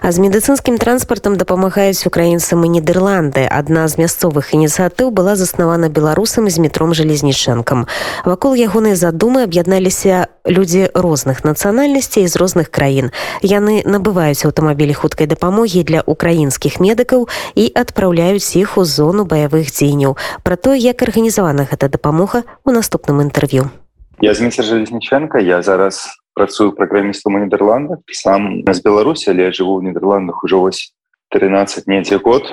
А з медыцынскім транспартам дапамагаюць украінцам і нідерланды. Адна з мясцовых ініцыятыў была заснавана беларусам з метром жалезнічэнкам. Вакол ягонай задумы аб'ядналіся людзі розных нацыянальнасцей з розных краін. Яны набываюць аўтамабілі хуткай дапамогі для украінскіх медыкаў і адпраўляюць іх у зону баявых дзеянняў. Пра тое, як арганізавана гэта дапамога у наступным інтэрв'ю. Я з міцер жалезнічэнка я зараз працую праграмістам у нідерландах сам з беларусі але жыву ў нідерландах ужо вось 13 недзе год.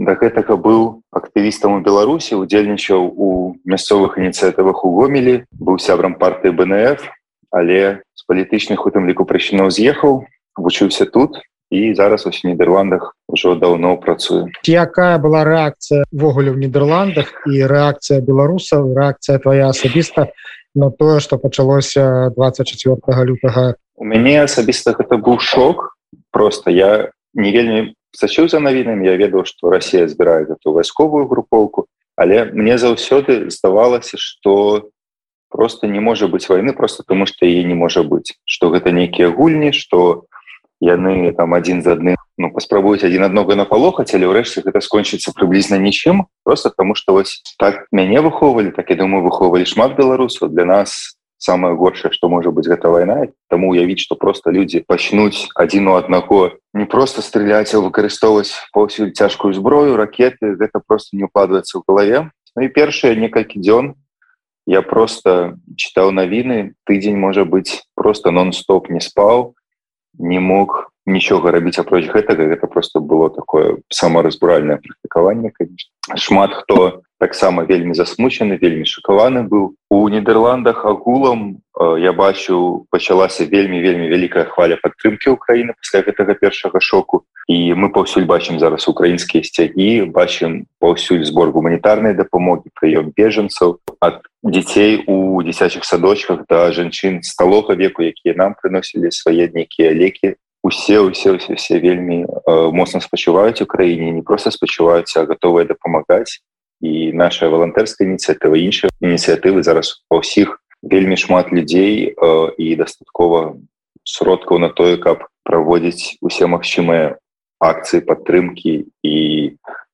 Да гэтага быў актывістам у беларусі удзельнічаў у мясцовых ініцыятывах у гомелі быў сябрам партыі бнф але з палітычных у тым ліку прычынаў з'ехаў вучыўся тут і зараз ось нідерландах ужо даўно працую. Якая была рэакцыявогуле ў нідерландах і рэакцыя беларусаў рэакцыя твоя асабіста на тое что пачалося 24 лютага. У мяне асабіста гэта быў шок. Просто я не вельмі сачыў за навінамі я ведаў что Росія збірае эту вайсковую групоўку але мне заўсёды здавалася что просто не можа быть войны просто тому что яе не можа быть что гэта нейкія гульні что яны там один за адным ну, паспрабуюць адзін аднога напалохаць але ўрэшце гэта скончыцца прыблізна нічым просто тому что вось так мяне выхоўвалі так і думаю выхоўвалі шмат беларусаў для нас самое горшае что можа быть гэта вайна таму уявіць что просто людзі пачнуць адзін у аднаго не просто стреляць а выкарыстоўваць паўсюль цяжкую зброю ракеты гэта просто не укладваецца ў галаве Ну і першыя некалькі дзён я просто чытаў навіны тыдзень можа быть просто нон-стоп не спаў не мог нічога рабіць апроч гэтага гэта просто было такое самаразбуральнае практыкаванне шмат хто таксама вельмі засмучаны вельмі шакаваны быў у нідерландах агулам э, я бачу пачалася вельмі вельмі вялікая хваля падтрымки Украіны пасля гэтага першага шоку. І мы паўсюль бачым зараз украінскія сцягі бачым паўсюль збор гуманітарнай дапамогі прыём бежанцаў ад дзяцей у дзіцячых садочках да жанчын сталога веку якія нам прыносілі свае нейкія лекі усе усе усе все вельмі э, моцна спачуваюць у краіне не просто спачуваюцца гатовыя дапамагаць. І наша валантэрская ініцыятыва іншыя ініцыятывы зараз па ўсіх вельмі шмат людзей э, і дастаткова сродкаў на тое каб праводзіць усе магчымыя акцыі падтрымки і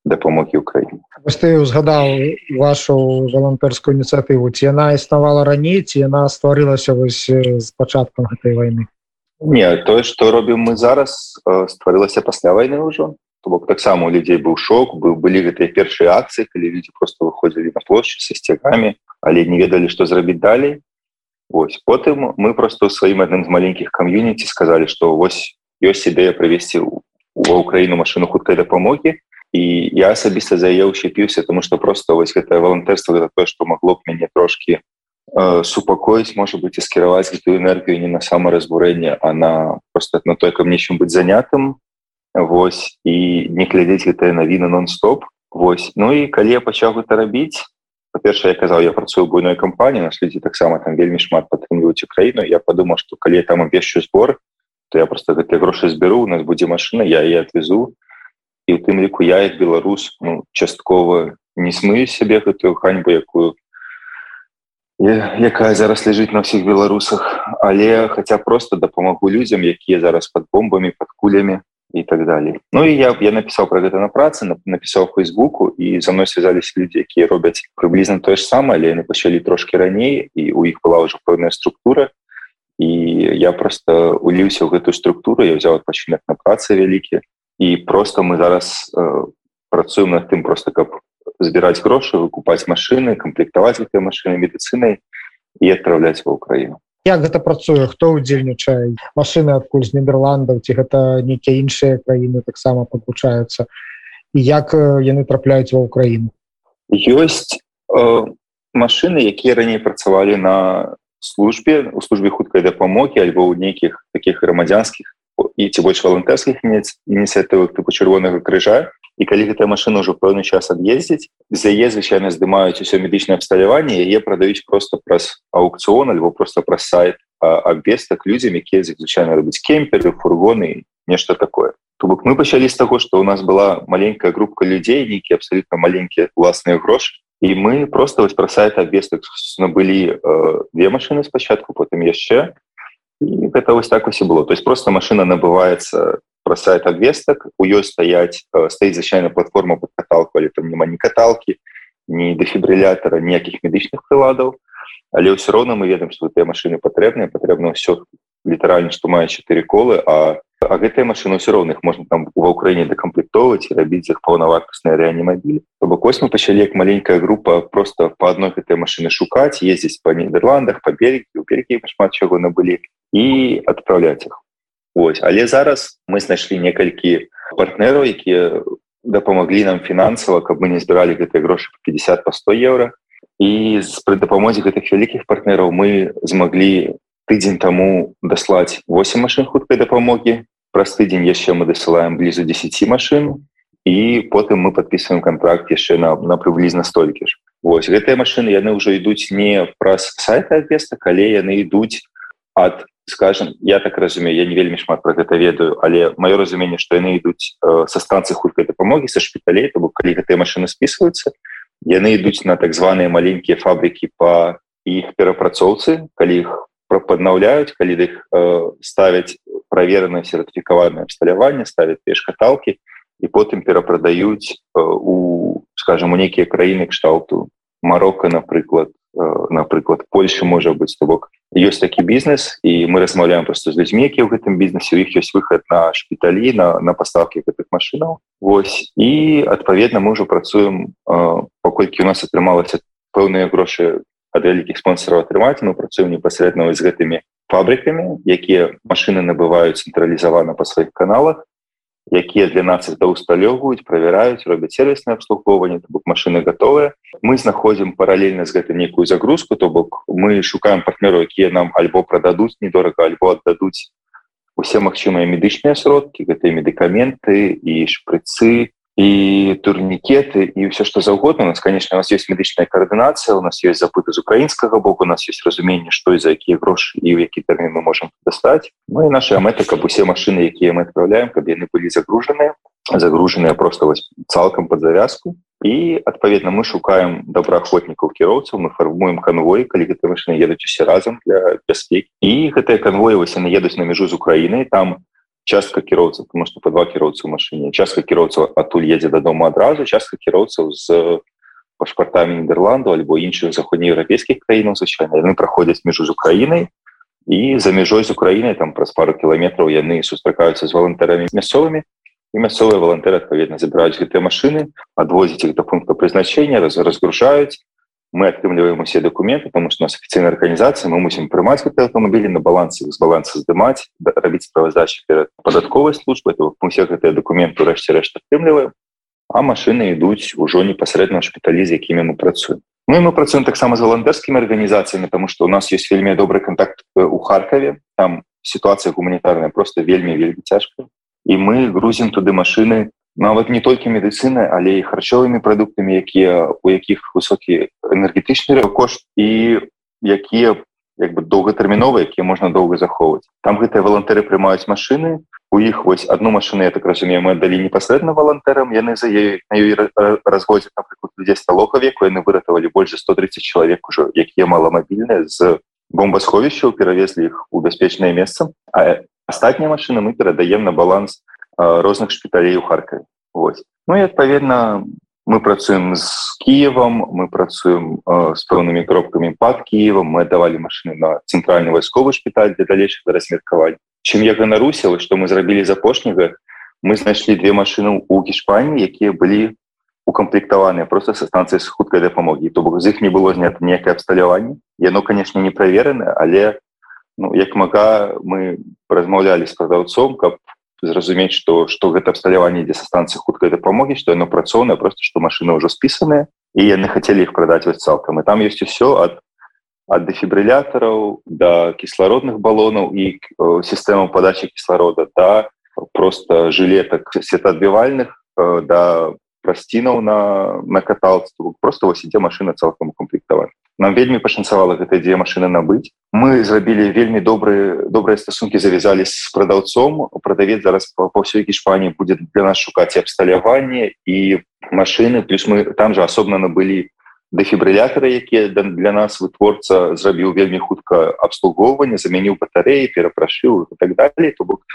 дапамогі ўкраіне ты узгадаў вашу валантэрскую ініцыятыву. Ці яна існавала раней ці яна стварылася вось з пачаткам гэтай войны Не тое што робім мы зараз э, стварылася пасля вайны ўжо то бок таксама у людзей быў шок быў былі гэтыя першыя акцыі калі людзі просто выходзілі на плошчы са сцягамі але не ведалі што зрабіць далей. Вось потым мы просто ў сваім адным з маленькіх кам'юніці сказалі што вось ёсць ідэя правесці ва ўкраіну машыну хуткай дапамогі. І я асабіста за яе ўщепіўся тому что просто вось гэтае валантэрства гэта тое што магло б мяне трошки супакоіць можа быть і скіраваць гэтую энергію не на самаразбурэнне а на просто на той каб нечым быць занятым. Вось. І не глядзець гэтая навіна нон-стоп. Вось. Ну і калі я пачаў гэта рабіць па-перша я казаў я працую буйной кампаніі нас людзі таксама там вельмі шмат падтрымліваюць украіну я падумаў што калі я там абвешчу збор то я просто гэтыя грошы збяру у нас будзе машина я і отвезу. І у тым ліку я як беларус ну часткова не смыю сябе гэтую ханьбу якую якая зараз ляжыць на ўсіх беларусах але хаця просто дапамагу людзям якія зараз под бомбамі под кулямі і так далее Ну і я я напісаў про гэта на працы напісаў фейсбуку і за мной связались людзі якія робяць прыблізна тое ж самае але яны пачалі трошки раней і у іх была ўжо пэўная структура. І я просто уліўся ў гэтую структуру я взял адпачынак на працы вялікі і просто мы зараз э, працуем над тым просто каб збіраць грошы выкупаць машины камплектаваць гэтай машины медыцынай і адпраўляць ва ўкраіну як гэта працуе? Хто удзельнічае машины адкуль з нідерландаў ці гэта нейкія іншыя краіны таксама падвучаюцца і як яны трапляюць ва ўкраіну? Ёсць э, машины якія раней працавалі на службе у службе хуткай дапамогі альбо ў нейкіх таких грамадзянскіх і ці больш валантэрскіх ініцыятывах тыпу чырвонага крыжа і калі гэтая машина ўжо пэўны час ад'ездзіць за яе звычайна здымаюць усё медычнае абсталяванне яе прадаюць просто праз аукцыон альбо просто праз сайт абвестак людзям якія звычайна робяць кемперы фургоны нешта такое то бок мы пачалі з таго што у нас была маленькая групка людзей нейкі абсолютно маленькія уласныя грошы і мы просто вось пра сайт абвестак набылі э, две машины спачатку потым яшчэ гэта вось так вось і было то есть просто машина набываецца про сайт обвестак у ёй стаять стаіць звычайная платформа под каталку але там няма не каталки не дэфібрылятора ніякіх медычных прыладаў але ўсё роўна мы ведаем что гэтыя машины патрэбныя патрэбна ўсё літаральна што мае чатыры колы а а гэтыя машины ўсё роўных можна там ва ўкраіне дакамплектоўваць і рабіць іх паўнавартасныя рэанімабілі то бок вось мы пачалі як маленькая група просто по адной гэтай машины шукаць ездзіць па нідерландах па берег у берегі шмат чаго набылі і адпраўляць іх Вось але зараз мы знайшлі некалькі партнераў якія дапамаглі нам фінансава каб мы не збіралі гэтыя грошы по 50 по 100 еўра. І пры дапамозе гэтых вялікіх партнераў мы змаглі тыдзень таму даслаць 8 машин хуткай дапамогі. Праз тыдзень яшчэ мы дасылаем блізу 10 машин і потым мы подписываем контракт яшчэ на, на прыблізна столькі ж. Вось гэтыя машины яны ўжо ідуць не праз сайта веста калі яны ідуць ад скажем я так разумею я не вельмі шмат про гэта ведаю але маё разуменне што яны ідуць э, са станцыі хуткай дапамогі са шпіталей то калі гэтыя машины списываются яны ідуць на так званыя маленькія фабрыкі по іх перапрацоўцы калі их паднаўляюць калі іх э, ставяць праверанае сертыфікаванае абсталяванне ставят пеш каталки і потым перапрадаюць э, у скажем у нейкія краіны кшталту. Марокко напрыклад э, напрыклад Польша можа быць то бок ёсць такі бізнес і мы размаўляем просто з людзьмі якія ў гэтым бізнесе у іх ёсць выхад на шпіталі на на паставкі гэтых машинаў Вось і адпаведна мы ўжо працуем э, паколькі у нас атрымалася пэўныя грошы ад вялікіх спонсораў атрымаць мы працуем непасрэдна з гэтымі фабрыкамі якія машины набываюць цэнтралізавана па сваіх каналах якія для нас их даусталёўваюць правяраюць робяць сервіснае абслугоўванне то бок машины готовыя мы знаходзім паралельна з гэта нейкую загрузку то бок мы шукаем партнеру якія нам альбо прададуць недорага альбо аддадуць усе магчымыя медычныя сродкі гэтыя медыкаменты і шпрыцы і турнікеты і все что заўгодна у нас конечно у нас есть медычная коаардынацыя у нас есть запыты з украінскага боку у нас есть разуменне что і за якія грошы і ў які тэрмін мы можем дастаць Ну і наша мэта каб усе машины якія мы отправляем каб яны былі загружаныя загружаныя просто вось цалкам под завязку. І адпаведна мы шукаем добраахвотнікаў кіроўцаў мы фармуем конвой калі гэта машины едуць усе разам для бяспекі і гэтыя конвоі вось яны едуць на мяжу з Украінай там у частка кіроўцаў потому что по два кіроўцы ў машине. Частка кіроўцаў адтуль едзе дадому адразу частка кіроўцаў з пашпартамі нідерланду альбо іншых заходнееўрапейскіх краінаў звычайна яны праходзяць міжу з украінай і за мяжой з украінай там праз пару кіламетраў яны сустракаюцца з валантэрамі мясцовымі і мясцовыя валантэры адпаведна забіраюць гэтыя машины адвозіць іх да пункта прызначэння раз разгружаюць мы атрымліваем усе документы потому что нас офіцыйная організацыя мы мусім прымаць гэты аўтамабілі на балансе з баланса здымаць рабіць справаздачи перад падатковай службы мы все гэтыя документы рэшце рэшт атрымліваем а машины ідуць ужо непасрэдна шпіталі з якімі мы працуем. Ну мы працуем таксама з валантэрскімі арганізацыямі тому что у нас есть вельмі добрый контакт у харкаве там ситуация гуманітарная просто вельмі вельмі цяжка і мы грузім туды машины нават не толькі медыцыны але і харчовымі прадуктамі якія у якіх высокі энергетычны кошт і якія як бы доўгатэрміновыя якія можна доўга захоўваць там гэтыя валантэры прымаюць машины у іх вось одну машину я так разумею мы аддалі непасрэдна валантэрам яны за ёй на ёй разводзяць напрыклад людзей сталога веку яны выратавалі больш за 130 чалавек ужо якія маламабільныя з бомбасховішчаў перавезлі іх у бяспечнае месца а астатнія машины мы перадаем на баланс розных шпіталей у харкаве Вось. Ну і адпаведна мы працуем з Киевом мы працуем э, з пэўнымі кропкамі пад Киевом. Мы давалі машины на цэнтральны вайсковы шпіталь для далейшага размеркавання чым я ганаруся што мы зрабілі з апошняга мы знайшлі две машины у гішпаніі якія былі укамплектаваныя просто са станцыі з хуткай дапамогі то бок з іх не было знято некае абсталяванне яно конечно не праверана але ну як мага мы размаўлялі з прадаўцом каб зразумець что что гэта абсталяванне ідзе са станцыі хуткай дапамогі что яно працоўна просто что машины ўжо спісаныя і яны хацелі іх прадаць вось цалкам. І там есть усё ад ад дэфібрылятараў да кіслародных балонаў і сістэмаў падачы кісларода да просто жылетак светаадбівальных да прасцінаў на на каталству просто вось ідзе машина цалкам укомплектаваць нам вельмі пашанцавала гэта дзе машины набыць. Мы зрабілі вельмі добрые добрыя стасункі завязалі з прадаўцом. Прадавец зараз па, ўсёй кішпані будзе для нас шукаць абсталяванне і машины плюс мы там же асобна набылі дэфібрылятары якія для нас вытворца зрабіў вельмі хутка абслугоўванне замяніў батареі перапрашыў так далее то бок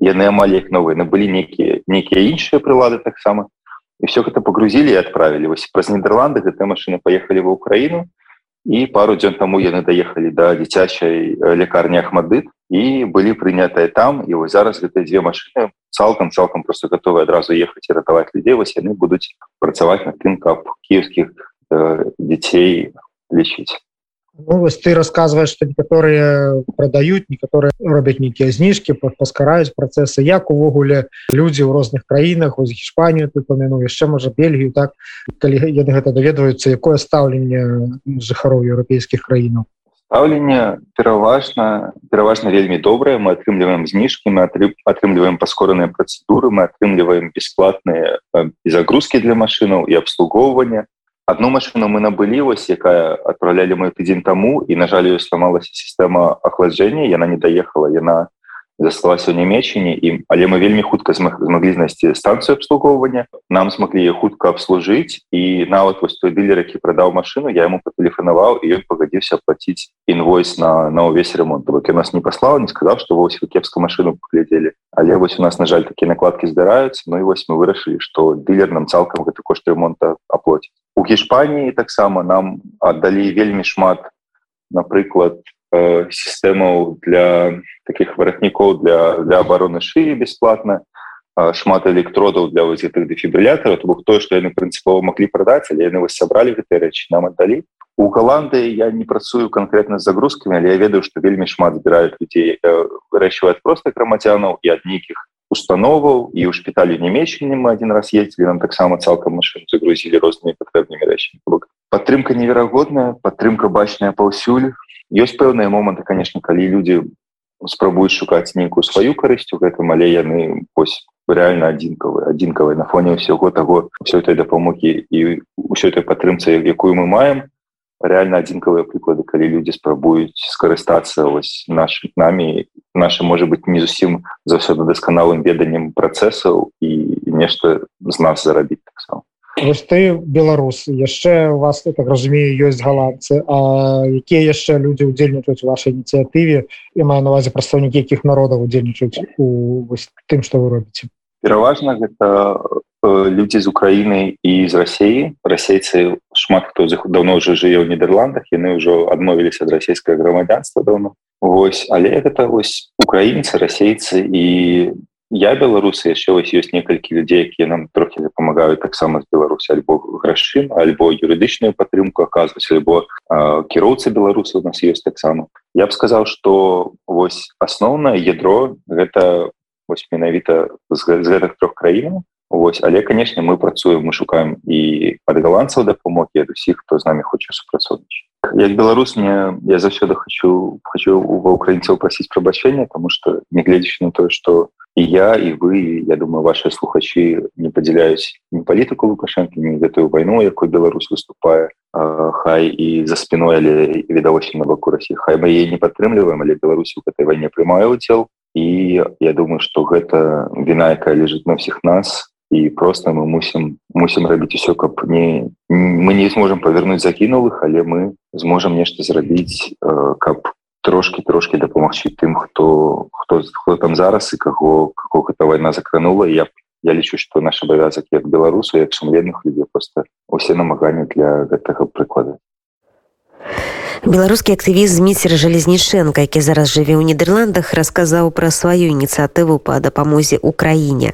яны амаль як новыя. Набылі нейкія нейкія іншыя прылады таксама. І все гэта погрузілі і адправілі. Вось праз нідерланды гэтыя машины паехалі ва ўкраіну і пару дзён таму яны даехалі да дзіцячай лякарні ахмадыт і былі прынятыя там і вось зараз гэтыя дзве машины цалкам цалкам просто готовы адразу ехаць і ратаваць людзей вось яны будуць працаваць на тым каб кіевскіх э, дзяцей лічыць Ну, вось ты рассказываешь что некаторыя продаюць некаторыя робяць нейкія зніжкі паскараюць працэсы як увогуле людзі ў розных краінах у Іспанію ты памяну яшчэ можа Бельгію так? Калі яны гэта даведваюцца якое стаўленне жыхароў еўрапейскіх краінаў стаўленне пераважна пераважна вельмі добрае мы атрымліваем зніжкі мы атрымліваем паскораныя працэдуры мы атрымліваем бесплатныя загрузкі для машынаў і абслугоўвання одну машину мы набылі вось якая отправлялі мы тыдзень таму і на жаль сломалася сістэма охлаждения яна не доехала. Яна засталася ў нямеччине і але мы вельмі хутка змаглі знайсці станцыю абслугоўвання нам смаглі хутка абслужыць і нават вось той дылер які прадаў машину я ему патэлефанаваў і ён пагадзіўся платіць інвойс на на ўвесь ремонт. Бок нас не паслаў не сказаў что вось вы кепска машину паглядзелі. Але вось у нас на жаль такія накладкі здараюцца Ну і вось мы вырашылі что дылер нам цалкам гэты кошт ремонта аплоціць у гішпаніі таксама нам аддалі вельмі шмат напрыклад Э, сістэмаў для таких варатнікоў для для обороны шыі бесплатна шмат электродаў для вось гэтых дэфібрылятараў. То бок тое што яны прынцыпова маглі прадаць але яны вось сабралі гэтыя рэчы нам аддалі. У галанды я не працую конкретна з загрузкамі але я ведаю што вельмі шмат збіраюць людзей вырэчваць просто грамадзянаў і ад нейкіх установаў і ў шпіталі нямеччыне мы один раз ездзілі нам таксама цалкам машин загрузілі рознымі патрэбнымі рэчамі падтрымка неверагодная падтрымка бачная паўсюль ёсць пэўныя моманты конечно калі люди спрабуюць шукаць нейкую сваю карысць у гэтым але яны ось реально адзінкавы адзінкавай на фоне ўсяго того все этой дапамогі і ўсё этой падтрымцы якую мы маем. Реально адзінкавыя прыклады калі люди спрабуюць скарыстацца ось наш нами наше можа быть не зусім заўсёды дасканалым веданнем працэсаў і нешта з нас зарабіць таксама Вось ты беларус яшчэ у вас так разумею ёсць галандцы А якія яшчэ людзі удзельнічаюць вашай ініцыятыве і маю навазе прадстаўнікі якіх народаў удзельнічаюць у вось, тым што вы робіце пераважна гэта э, людзі з Украіны і з рассеі расейцы шмат хто з іх давно уже жыве ў нідерландах яны ўжо адмовіліся ад расійскае грамадзянства давно Вось але гэта вось украінцы расейцы і я беларусы яшчэ вось ёсць некалькі людзей якія нам трохі дапамагаюць таксама з беларусі альбо грашым альбо юрыдычную падтрымку аказваць альбо кіроўцы беларусы у нас ёсць таксама. Я б сказаў что вось асноўнае ядро гэта вось менавіта з, з гэтых трох краінаў Вось, але конечно мы працуем мы шукаем і ад галандцаў дапамогі ад усіх хто з нами хоча супрацоўнічаць як беларус мне я заўсёды хочу хочу ва украінцаў прасіць прабачэння тому что нягледзячы на тое что і я і вы я думаю ваши слухачы не падзяляюць не палітыку лукашэнкі не гэтую вайну якой Беларусь выступае хай і за спиной але відавочна на баку Росі хай мы е не падтрымліваем але Беларусь у гэтай вайне прымае удзел і я думаю что гэта віна якая лежыць на ўсіх нас і просто мы мусім мусім рабіць усё каб не мы не зможам павернуць загінулых але мы зможам нешта зрабіць каб трошки трошки дапамагчы тым хто хто хто там зараз і каго како гэта вайна закранула. Я я лічу что наш абавязак як беларусу як сумленных людзей просто усе намаганні для гэтага прыклада беларускі актывіст міцер жалезніченко які зараз жыве ў нідерландах расказаў пра сваю ініцыятыву па дапамозе украіне